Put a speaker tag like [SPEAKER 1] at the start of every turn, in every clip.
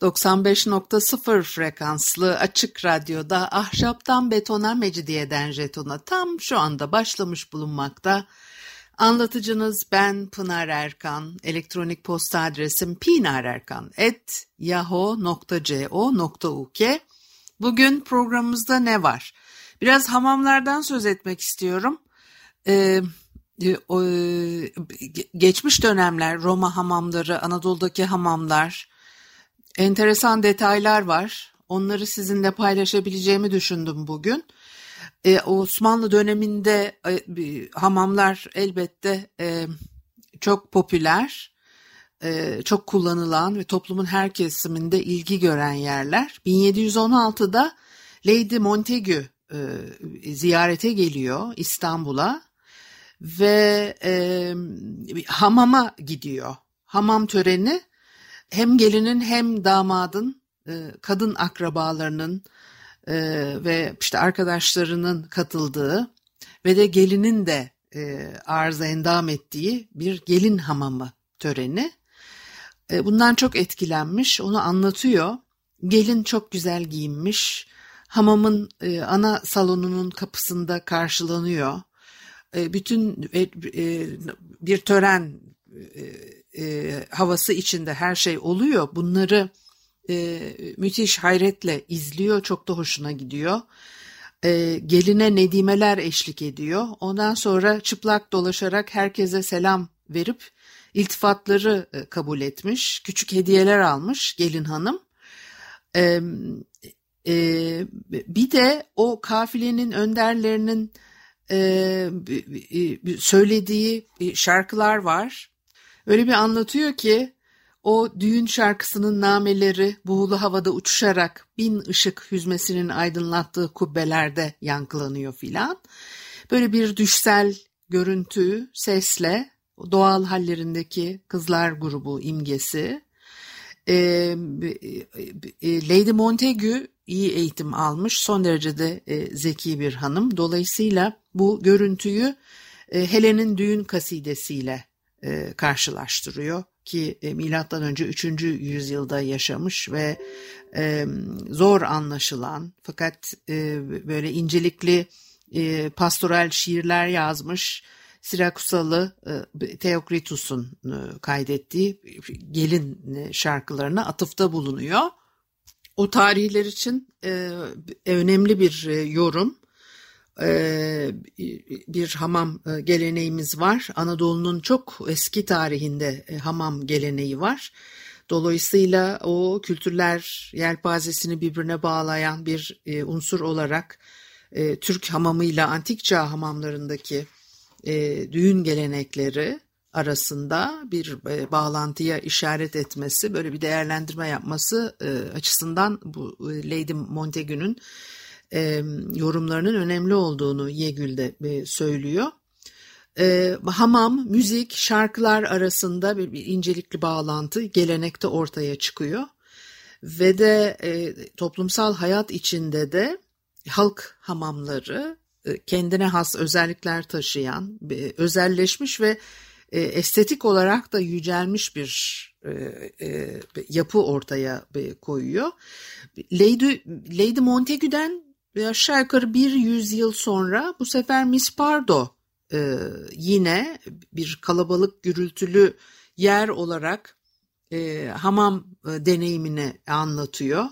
[SPEAKER 1] 95.0 frekanslı açık radyoda ahşaptan betona mecidiyeden jetona tam şu anda başlamış bulunmakta. Anlatıcınız ben Pınar Erkan. Elektronik posta adresim pinarerkan.yahoo.co.uk Bugün programımızda ne var? Biraz hamamlardan söz etmek istiyorum. Ee, geçmiş dönemler Roma hamamları, Anadolu'daki hamamlar, enteresan detaylar var. Onları sizinle paylaşabileceğimi düşündüm bugün. Ee, Osmanlı döneminde e, hamamlar elbette e, çok popüler, e, çok kullanılan ve toplumun her kesiminde ilgi gören yerler. 1716'da Lady Montagu e, ziyarete geliyor İstanbul'a ve e, hamama gidiyor. Hamam töreni hem gelinin hem damadın e, kadın akrabalarının e, ve işte arkadaşlarının katıldığı ve de gelinin de e, arıza endam ettiği bir gelin hamamı töreni. E, bundan çok etkilenmiş, onu anlatıyor. Gelin çok güzel giyinmiş, hamamın ana salonunun kapısında karşılanıyor. Bütün bir tören havası içinde her şey oluyor. Bunları müthiş hayretle izliyor, çok da hoşuna gidiyor. geline nedimeler eşlik ediyor. Ondan sonra çıplak dolaşarak herkese selam verip iltifatları kabul etmiş. Küçük hediyeler almış gelin hanım. bir de o kafilenin önderlerinin e, söylediği şarkılar var. Öyle bir anlatıyor ki o düğün şarkısının nameleri buğulu havada uçuşarak bin ışık hüzmesinin aydınlattığı kubbelerde yankılanıyor filan. Böyle bir düşsel görüntü, sesle doğal hallerindeki kızlar grubu imgesi. Ee, Lady Montagu iyi eğitim almış, son derece de e, zeki bir hanım. Dolayısıyla bu görüntüyü e, Helen'in düğün kasidesiyle e, karşılaştırıyor ki e, milattan önce 3. yüzyılda yaşamış ve e, zor anlaşılan fakat e, böyle incelikli e, pastoral şiirler yazmış. Sirakusalı e, Theokritus'un e, kaydettiği gelin şarkılarına atıfta bulunuyor. O tarihler için e, önemli bir e, yorum. E, bir hamam e, geleneğimiz var. Anadolu'nun çok eski tarihinde e, hamam geleneği var. Dolayısıyla o kültürler yelpazesini birbirine bağlayan bir unsur olarak Türk hamamıyla antik çağ hamamlarındaki düğün gelenekleri arasında bir bağlantıya işaret etmesi, böyle bir değerlendirme yapması açısından bu Lady Montagu'nun yorumlarının önemli olduğunu Yegül de söylüyor. hamam, müzik, şarkılar arasında bir, bir incelikli bağlantı gelenekte ortaya çıkıyor. Ve de toplumsal hayat içinde de halk hamamları kendine has özellikler taşıyan, özelleşmiş ve e, estetik olarak da yücelmiş bir e, e, yapı ortaya e, koyuyor. Lady, Lady Montagu'den aşağı yukarı bir yüzyıl sonra bu sefer Miss Pardo e, yine bir kalabalık gürültülü yer olarak e, hamam e, deneyimini anlatıyor.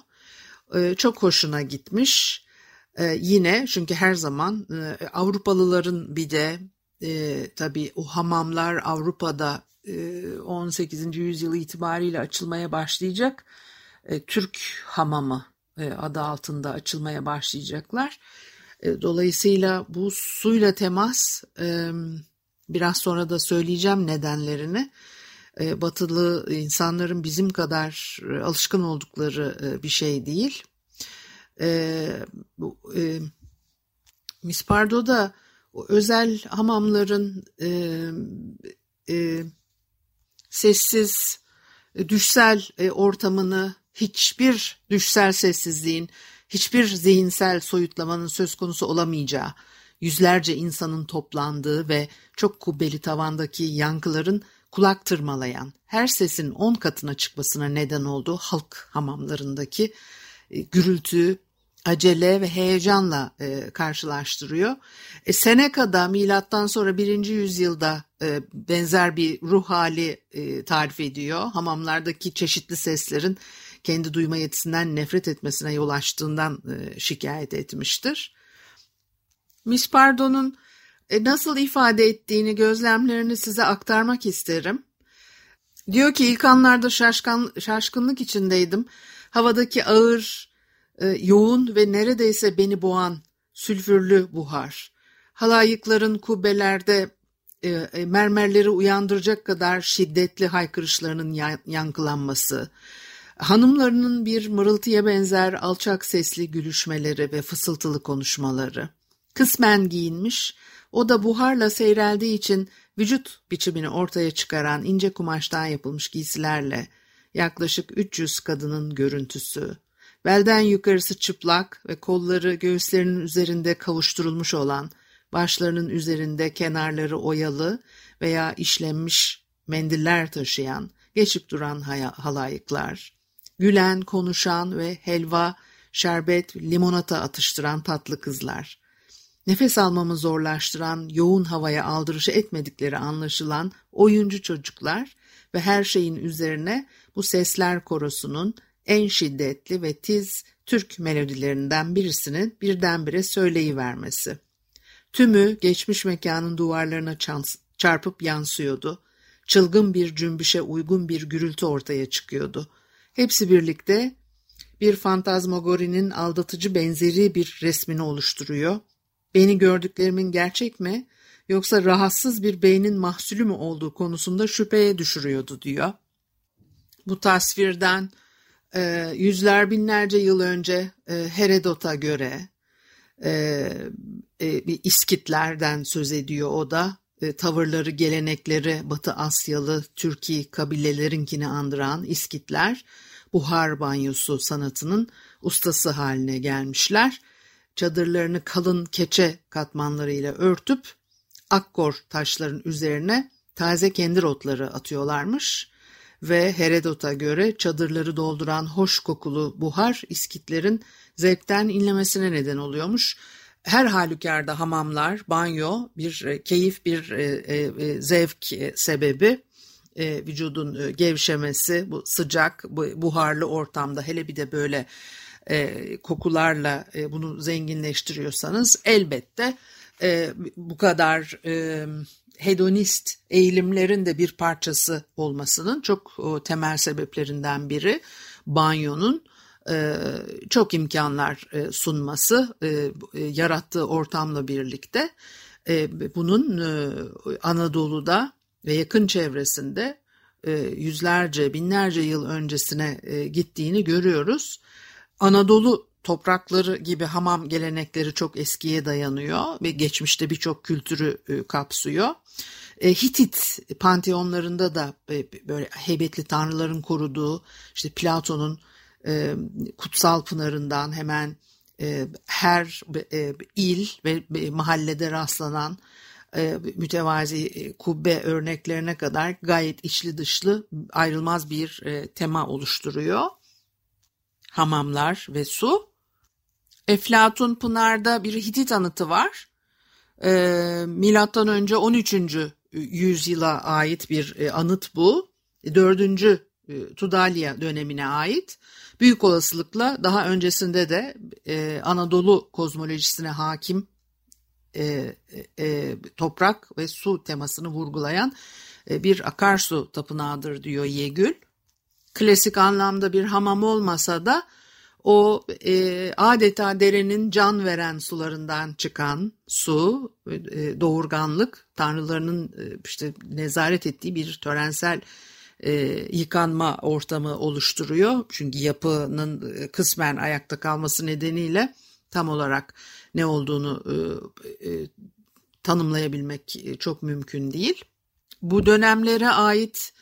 [SPEAKER 1] E, çok hoşuna gitmiş. E, yine çünkü her zaman e, Avrupalıların bir de e, tabii o hamamlar Avrupa'da e, 18. yüzyıl itibariyle açılmaya başlayacak. E, Türk hamamı adı altında açılmaya başlayacaklar. E, dolayısıyla bu suyla temas e, biraz sonra da söyleyeceğim nedenlerini. e, batılı insanların bizim kadar e, alışkın oldukları e, bir şey değil. E, e, Mispardo'da özel hamamların e, e, sessiz, e, düşsel e, ortamını hiçbir düşsel sessizliğin, hiçbir zihinsel soyutlamanın söz konusu olamayacağı, yüzlerce insanın toplandığı ve çok kubbeli tavandaki yankıların kulak tırmalayan, her sesin on katına çıkmasına neden olduğu halk hamamlarındaki e, gürültü, acele ve heyecanla e, karşılaştırıyor. E, Seneca'da milattan sonra birinci yüzyılda e, benzer bir ruh hali e, tarif ediyor. Hamamlardaki çeşitli seslerin kendi duyma yetisinden nefret etmesine yol açtığından e, şikayet etmiştir. Miss Pardon'un e, nasıl ifade ettiğini, gözlemlerini size aktarmak isterim. Diyor ki ilk anlarda şaşkın, şaşkınlık içindeydim. Havadaki ağır, e, yoğun ve neredeyse beni boğan sülfürlü buhar. Halayıkların kubbelerde e, mermerleri uyandıracak kadar şiddetli haykırışlarının yankılanması, hanımlarının bir mırıltıya benzer alçak sesli gülüşmeleri ve fısıltılı konuşmaları. Kısmen giyinmiş, o da buharla seyreldiği için vücut biçimini ortaya çıkaran ince kumaştan yapılmış giysilerle yaklaşık 300 kadının görüntüsü. Belden yukarısı çıplak ve kolları göğüslerinin üzerinde kavuşturulmuş olan, başlarının üzerinde kenarları oyalı veya işlenmiş mendiller taşıyan, geçip duran halayıklar, gülen, konuşan ve helva, şerbet, limonata atıştıran tatlı kızlar, nefes almamı zorlaştıran, yoğun havaya aldırışı etmedikleri anlaşılan oyuncu çocuklar ve her şeyin üzerine bu sesler korosunun en şiddetli ve tiz Türk melodilerinden birisinin birdenbire söyleyivermesi. Tümü geçmiş mekanın duvarlarına çarpıp yansıyordu. Çılgın bir cümbüşe uygun bir gürültü ortaya çıkıyordu. Hepsi birlikte bir fantazmagorinin aldatıcı benzeri bir resmini oluşturuyor Beni gördüklerimin gerçek mi yoksa rahatsız bir beynin mahsulü mü olduğu konusunda şüpheye düşürüyordu diyor. Bu tasvirden e, yüzler binlerce yıl önce e, Herodot'a göre e, e, İskitlerden söz ediyor o da. E, tavırları, gelenekleri Batı Asyalı Türkiye kabilelerinkini andıran İskitler buhar banyosu sanatının ustası haline gelmişler çadırlarını kalın keçe katmanlarıyla örtüp akkor taşların üzerine taze kendir otları atıyorlarmış ve Herodot'a göre çadırları dolduran hoş kokulu buhar iskitlerin zevkten inlemesine neden oluyormuş. Her halükarda hamamlar, banyo bir e, keyif, bir e, e, zevk sebebi. vücudun gevşemesi, bu sıcak, bu buharlı ortamda hele bir de böyle kokularla bunu zenginleştiriyorsanız elbette bu kadar hedonist eğilimlerin de bir parçası olmasının çok temel sebeplerinden biri banyonun çok imkanlar e, sunması, e, e, yarattığı ortamla birlikte e, bunun e, Anadolu'da ve yakın çevresinde e, yüzlerce, binlerce yıl öncesine e, gittiğini görüyoruz. Anadolu toprakları gibi hamam gelenekleri çok eskiye dayanıyor ve geçmişte birçok kültürü e, kapsıyor. E, Hitit panteonlarında da e, böyle heybetli tanrıların koruduğu işte Platon'un kutsal pınarından hemen her il ve mahallede rastlanan mütevazi kubbe örneklerine kadar gayet içli dışlı ayrılmaz bir tema oluşturuyor hamamlar ve su. Eflatun Pınar'da bir Hitit anıtı var. E, milattan önce 13. yüzyıla ait bir e, anıt bu. 4. E, Tudalya dönemine ait. Büyük olasılıkla daha öncesinde de e, Anadolu kozmolojisine hakim e, e, toprak ve su temasını vurgulayan e, bir akarsu tapınağıdır diyor Yegül. Klasik anlamda bir hamam olmasa da o e, adeta derenin can veren sularından çıkan su, e, doğurganlık, tanrılarının e, işte nezaret ettiği bir törensel e, yıkanma ortamı oluşturuyor. Çünkü yapının e, kısmen ayakta kalması nedeniyle tam olarak ne olduğunu e, e, tanımlayabilmek e, çok mümkün değil. Bu dönemlere ait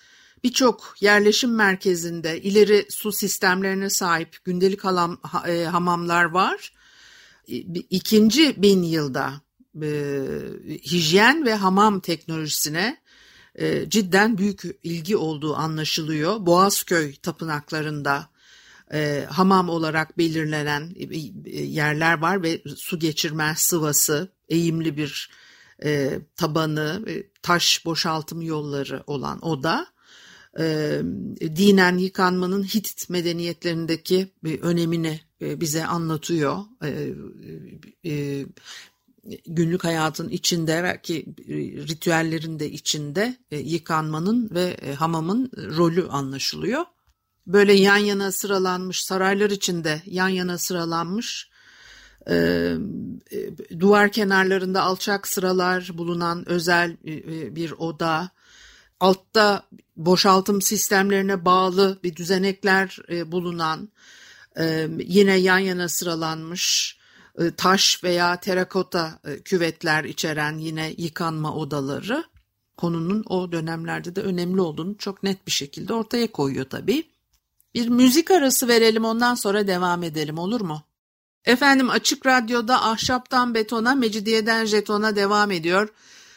[SPEAKER 1] birçok yerleşim merkezinde ileri su sistemlerine sahip gündelik halam, e, hamamlar var. İkinci bin yılda e, hijyen ve hamam teknolojisine e, cidden büyük ilgi olduğu anlaşılıyor. Boğazköy tapınaklarında e, hamam olarak belirlenen e, yerler var ve su geçirmez sıvası, eğimli bir e, tabanı, e, taş boşaltım yolları olan oda e, dinen yıkanmanın Hitit medeniyetlerindeki bir önemini e, bize anlatıyor. E, e, günlük hayatın içinde belki ritüellerin de içinde e, yıkanmanın ve e, hamamın rolü anlaşılıyor. Böyle yan yana sıralanmış saraylar içinde yan yana sıralanmış e, e, duvar kenarlarında alçak sıralar bulunan özel e, bir oda, altta boşaltım sistemlerine bağlı bir düzenekler e, bulunan, e, yine yan yana sıralanmış e, taş veya terakota e, küvetler içeren yine yıkanma odaları konunun o dönemlerde de önemli olduğunu çok net bir şekilde ortaya koyuyor tabii. Bir müzik arası verelim ondan sonra devam edelim olur mu? Efendim Açık Radyo'da Ahşaptan Betona, Mecidiyeden Jeton'a devam ediyor.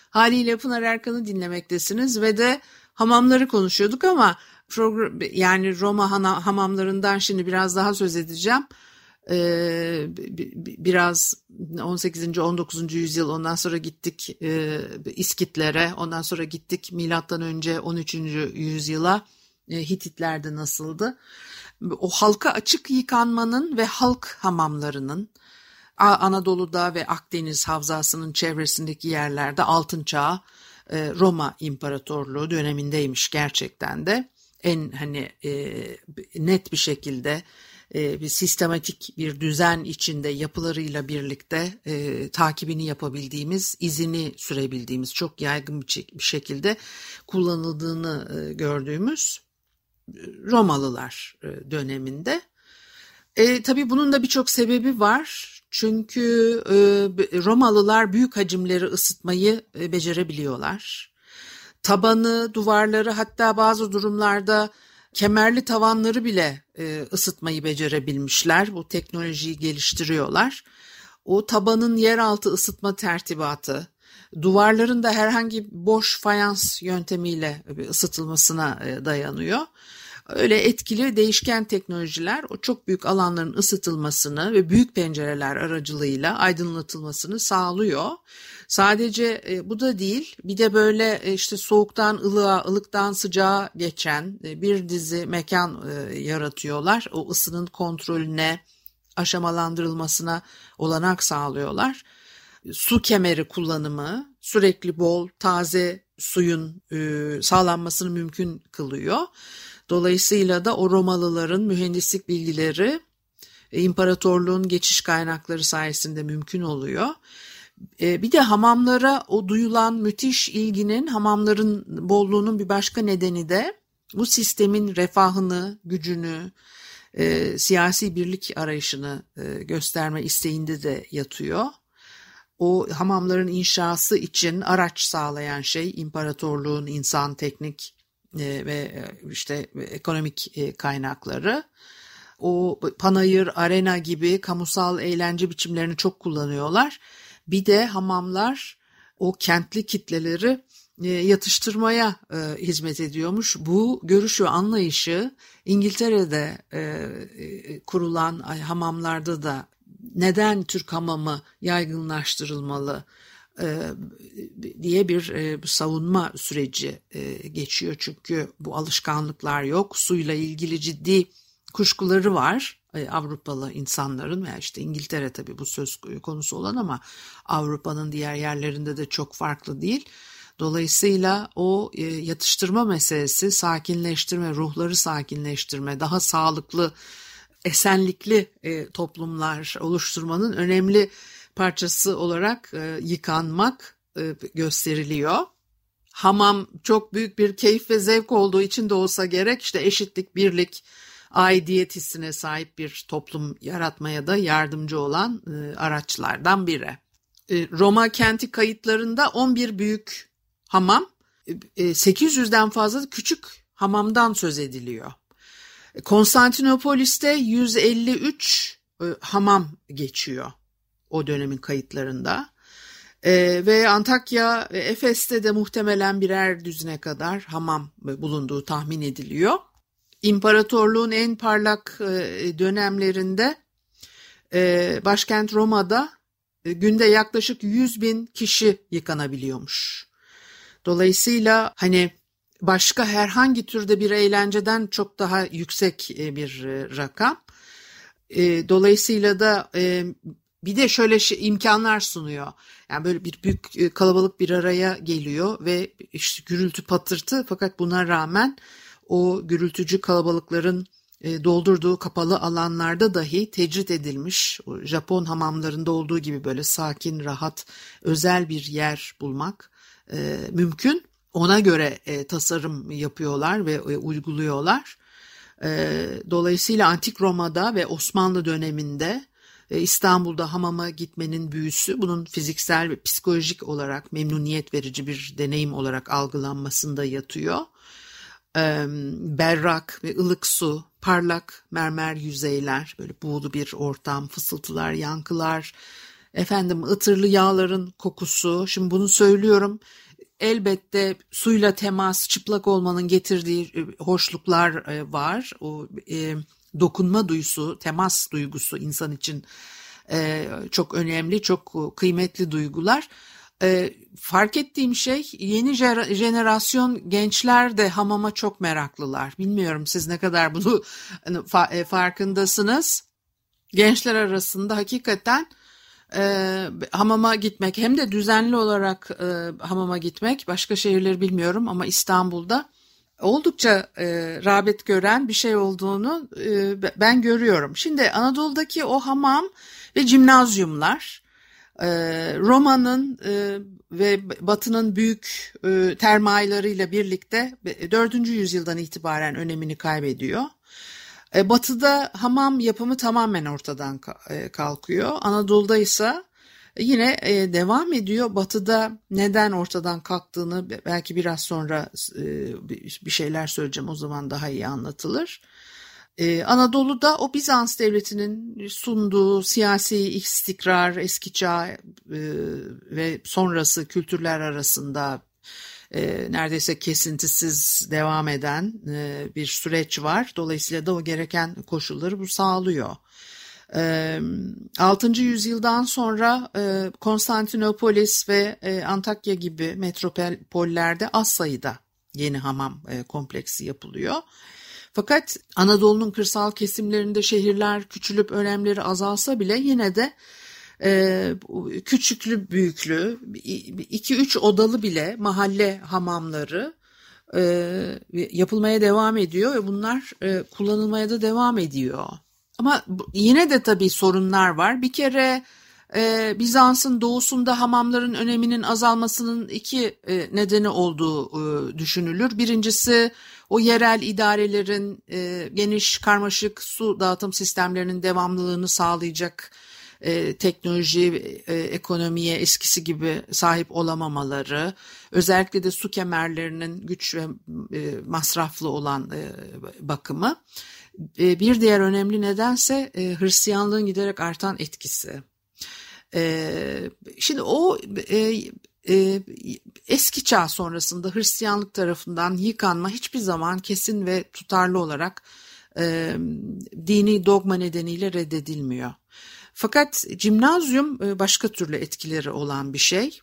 [SPEAKER 1] Haliyle Pınar Erkan'ı dinlemektesiniz ve de hamamları konuşuyorduk ama program, yani Roma hamamlarından şimdi biraz daha söz edeceğim. Ee, biraz 18. 19. yüzyıl ondan sonra gittik e, İskitlere ondan sonra gittik milattan önce 13. yüzyıla e, Hititlerde nasıldı? O halka açık yıkanmanın ve halk hamamlarının Anadolu'da ve Akdeniz havzasının çevresindeki yerlerde altın çağı e, Roma İmparatorluğu dönemindeymiş gerçekten de en hani e, net bir şekilde e, bir sistematik bir düzen içinde yapılarıyla birlikte e, takibini yapabildiğimiz, izini sürebildiğimiz çok yaygın bir, şekilde kullanıldığını e, gördüğümüz Romalılar e, döneminde. E, tabii bunun da birçok sebebi var. Çünkü e, Romalılar büyük hacimleri ısıtmayı e, becerebiliyorlar. Tabanı, duvarları hatta bazı durumlarda kemerli tavanları bile e, ısıtmayı becerebilmişler. Bu teknolojiyi geliştiriyorlar. O tabanın yeraltı ısıtma tertibatı, duvarların da herhangi boş fayans yöntemiyle ısıtılmasına e, dayanıyor. Öyle etkili değişken teknolojiler o çok büyük alanların ısıtılmasını ve büyük pencereler aracılığıyla aydınlatılmasını sağlıyor. Sadece e, bu da değil bir de böyle e, işte soğuktan ılığa, ılıktan sıcağa geçen e, bir dizi mekan e, yaratıyorlar. O ısının kontrolüne, aşamalandırılmasına olanak sağlıyorlar. Su kemeri kullanımı sürekli bol taze suyun e, sağlanmasını mümkün kılıyor. Dolayısıyla da o Romalıların mühendislik bilgileri e, imparatorluğun geçiş kaynakları sayesinde mümkün oluyor. E, bir de hamamlara o duyulan müthiş ilginin hamamların bolluğunun bir başka nedeni de bu sistemin refahını, gücünü, e, siyasi birlik arayışını e, gösterme isteğinde de yatıyor. O hamamların inşası için araç sağlayan şey imparatorluğun insan, teknik e, ve e, işte ekonomik e, kaynakları. O panayır, arena gibi kamusal eğlence biçimlerini çok kullanıyorlar. Bir de hamamlar o kentli kitleleri yatıştırmaya hizmet ediyormuş. Bu görüş ve anlayışı İngiltere'de kurulan hamamlarda da neden Türk hamamı yaygınlaştırılmalı e, diye bir e, savunma süreci e, geçiyor. Çünkü bu alışkanlıklar yok. Suyla ilgili ciddi kuşkuları var. Avrupalı insanların veya işte İngiltere tabii bu söz konusu olan ama Avrupa'nın diğer yerlerinde de çok farklı değil. Dolayısıyla o yatıştırma meselesi, sakinleştirme, ruhları sakinleştirme, daha sağlıklı, esenlikli toplumlar oluşturmanın önemli parçası olarak e, yıkanmak e, gösteriliyor. hamam çok büyük bir keyif ve zevk olduğu için de olsa gerek işte eşitlik, birlik, aidiyet hissine sahip bir toplum yaratmaya da yardımcı olan e, araçlardan biri. E, Roma kenti kayıtlarında 11 büyük hamam, e, 800'den fazla küçük hamamdan söz ediliyor. Konstantinopolis'te 153 e, hamam geçiyor o dönemin kayıtlarında. E, ve Antakya Efes'te de muhtemelen birer düzine kadar hamam bulunduğu tahmin ediliyor. İmparatorluğun en parlak e, dönemlerinde e, başkent Roma'da e, günde yaklaşık 100 bin kişi yıkanabiliyormuş. Dolayısıyla hani başka herhangi türde bir eğlenceden çok daha yüksek bir rakam. Dolayısıyla da bir de şöyle şey, imkanlar sunuyor. Yani böyle bir büyük kalabalık bir araya geliyor ve işte gürültü patırtı fakat buna rağmen o gürültücü kalabalıkların e, doldurduğu kapalı alanlarda dahi tecrit edilmiş Japon hamamlarında olduğu gibi böyle sakin, rahat, özel bir yer bulmak e, mümkün. Ona göre e, tasarım yapıyorlar ve uyguluyorlar. dolayısıyla Antik Roma'da ve Osmanlı döneminde İstanbul'da hamama gitmenin büyüsü bunun fiziksel ve psikolojik olarak memnuniyet verici bir deneyim olarak algılanmasında yatıyor berrak ve ılık su, parlak mermer yüzeyler, böyle buğulu bir ortam, fısıltılar, yankılar, efendim ıtırlı yağların kokusu. Şimdi bunu söylüyorum. Elbette suyla temas, çıplak olmanın getirdiği hoşluklar var. O e, dokunma duyusu, temas duygusu insan için e, çok önemli, çok kıymetli duygular. E, fark ettiğim şey yeni jenerasyon gençler de hamama çok meraklılar. Bilmiyorum siz ne kadar bunu hani, fa- farkındasınız. Gençler arasında hakikaten e, hamama gitmek hem de düzenli olarak e, hamama gitmek başka şehirleri bilmiyorum ama İstanbul'da oldukça e, rağbet gören bir şey olduğunu e, ben görüyorum. Şimdi Anadolu'daki o hamam ve cimnazyumlar Roma'nın e, ve Batı'nın büyük e, termaylarıyla birlikte 4. yüzyıldan itibaren önemini kaybediyor. E, Batı'da hamam yapımı tamamen ortadan kalkıyor. Anadolu'da ise yine devam ediyor. Batı'da neden ortadan kalktığını belki biraz sonra bir şeyler söyleyeceğim o zaman daha iyi anlatılır. Ee, Anadolu'da o Bizans devletinin sunduğu siyasi istikrar, eski çağ e, ve sonrası kültürler arasında e, neredeyse kesintisiz devam eden e, bir süreç var. Dolayısıyla da o gereken koşulları bu sağlıyor. E, 6. yüzyıldan sonra e, Konstantinopolis ve e, Antakya gibi metropollerde az sayıda yeni hamam e, kompleksi yapılıyor. Fakat Anadolu'nun kırsal kesimlerinde şehirler küçülüp önemleri azalsa bile yine de e, küçüklü büyüklü iki üç odalı bile mahalle hamamları e, yapılmaya devam ediyor ve bunlar e, kullanılmaya da devam ediyor. Ama yine de tabii sorunlar var. Bir kere e, Bizans'ın doğusunda hamamların öneminin azalmasının iki e, nedeni olduğu e, düşünülür. Birincisi o yerel idarelerin e, geniş karmaşık su dağıtım sistemlerinin devamlılığını sağlayacak e, teknoloji, e, ekonomiye eskisi gibi sahip olamamaları, özellikle de su kemerlerinin güç ve e, masraflı olan e, bakımı. E, bir diğer önemli nedense e, Hristiyanlığın giderek artan etkisi. E, şimdi o e, e, eski çağ sonrasında Hristiyanlık tarafından yıkanma hiçbir zaman kesin ve tutarlı olarak e, dini dogma nedeniyle reddedilmiyor. Fakat cimnazyum e, başka türlü etkileri olan bir şey.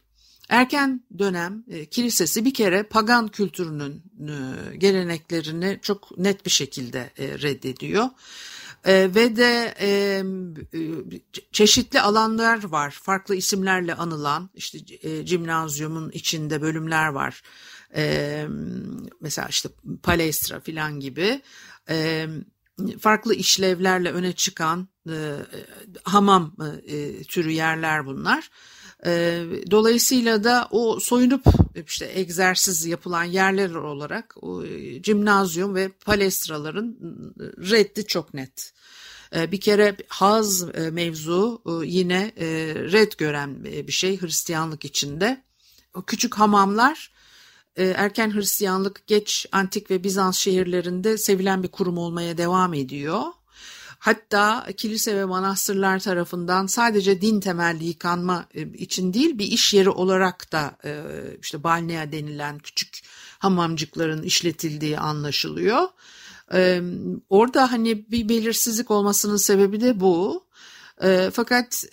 [SPEAKER 1] Erken dönem e, kilisesi bir kere pagan kültürünün e, geleneklerini çok net bir şekilde reddediyor. E, ve de e, çeşitli alanlar var. Farklı isimlerle anılan işte e, cimnazyumun içinde bölümler var. E, mesela işte palestra filan gibi. E, farklı işlevlerle öne çıkan e, hamam e, türü yerler bunlar. E, dolayısıyla da o soyunup işte egzersiz yapılan yerler olarak o, e, cimnazyum ve palestraların reddi çok net. E, bir kere haz e, mevzu e, yine e, red gören e, bir şey Hristiyanlık içinde. O küçük hamamlar e, erken Hristiyanlık geç antik ve Bizans şehirlerinde sevilen bir kurum olmaya devam ediyor. Hatta kilise ve manastırlar tarafından sadece din temelli yıkanma e, için değil bir iş yeri olarak da e, işte balnea denilen küçük hamamcıkların işletildiği anlaşılıyor. Orada hani bir belirsizlik olmasının sebebi de bu. Fakat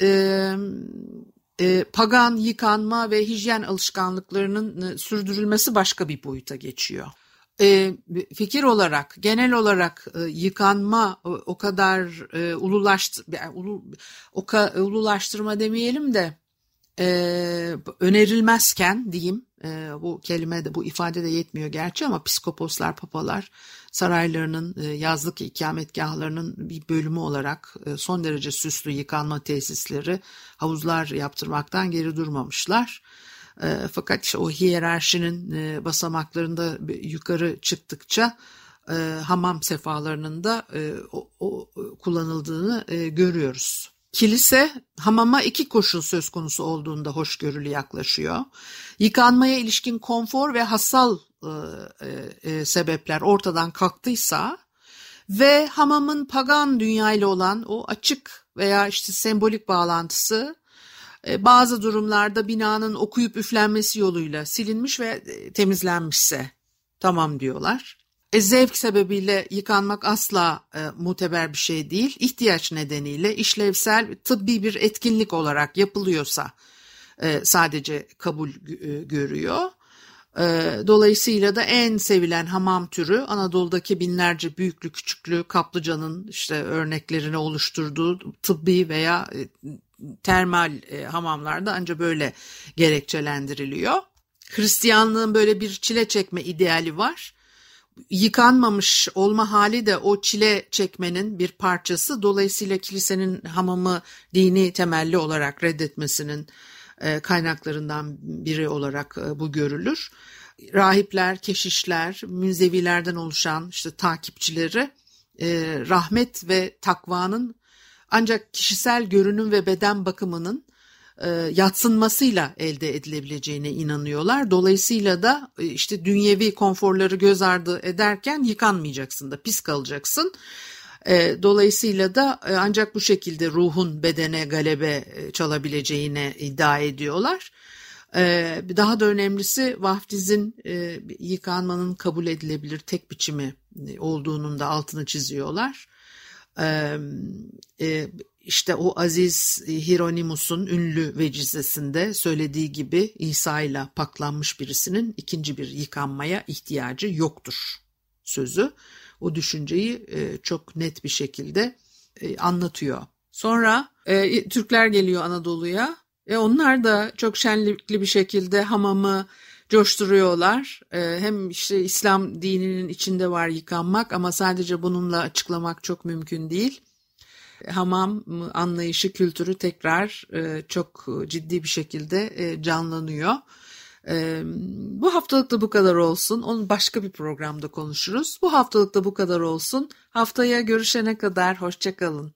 [SPEAKER 1] pagan yıkanma ve hijyen alışkanlıklarının sürdürülmesi başka bir boyuta geçiyor e, fikir olarak genel olarak e, yıkanma o, o kadar e, ululaştır yani, ulu, o ka, ululaştırma demeyelim de e, önerilmezken diyeyim e, bu kelime de bu ifade de yetmiyor gerçi ama psikoposlar papalar saraylarının e, yazlık ikametgahlarının bir bölümü olarak e, son derece süslü yıkanma tesisleri havuzlar yaptırmaktan geri durmamışlar. E, fakat işte o hiyerarşinin e, basamaklarında yukarı çıktıkça e, hamam sefalarının da e, o, o kullanıldığını görüyoruz. Kilise hamama iki koşul söz konusu olduğunda hoşgörülü yaklaşıyor. Yıkanmaya ilişkin konfor ve hassal e, e, sebepler ortadan kalktıysa ve hamamın pagan dünya ile olan o açık veya işte sembolik bağlantısı bazı durumlarda binanın okuyup üflenmesi yoluyla silinmiş ve e, temizlenmişse tamam diyorlar. E, zevk sebebiyle yıkanmak asla e, muteber bir şey değil. İhtiyaç nedeniyle işlevsel tıbbi bir etkinlik olarak yapılıyorsa e, sadece kabul e, görüyor. E, dolayısıyla da en sevilen hamam türü Anadolu'daki binlerce büyüklü küçüklü kaplıcanın işte örneklerini oluşturduğu tıbbi veya e, termal e, hamamlarda ancak böyle gerekçelendiriliyor. Hristiyanlığın böyle bir çile çekme ideali var. Yıkanmamış olma hali de o çile çekmenin bir parçası. Dolayısıyla kilisenin hamamı dini temelli olarak reddetmesinin e, kaynaklarından biri olarak e, bu görülür. Rahipler, keşişler, münzevilerden oluşan işte takipçileri e, rahmet ve takvanın ancak kişisel görünüm ve beden bakımının e, yatsınmasıyla elde edilebileceğine inanıyorlar. Dolayısıyla da e, işte dünyevi konforları göz ardı ederken yıkanmayacaksın da pis kalacaksın. E, dolayısıyla da e, ancak bu şekilde ruhun bedene galebe e, çalabileceğine iddia ediyorlar. E, daha da önemlisi vaftizin e, yıkanmanın kabul edilebilir tek biçimi e, olduğunun da altını çiziyorlar e, işte o Aziz Hieronymus'un ünlü vecizesinde söylediği gibi İsa ile paklanmış birisinin ikinci bir yıkanmaya ihtiyacı yoktur sözü. O düşünceyi e, çok net bir şekilde e, anlatıyor. Sonra e, Türkler geliyor Anadolu'ya ve onlar da çok şenlikli bir şekilde hamamı coşturuyorlar. Ee, hem işte İslam dininin içinde var yıkanmak ama sadece bununla açıklamak çok mümkün değil. Hamam anlayışı, kültürü tekrar e, çok ciddi bir şekilde e, canlanıyor. E, bu haftalık da bu kadar olsun. Onu başka bir programda konuşuruz. Bu haftalık da bu kadar olsun. Haftaya görüşene kadar hoşçakalın.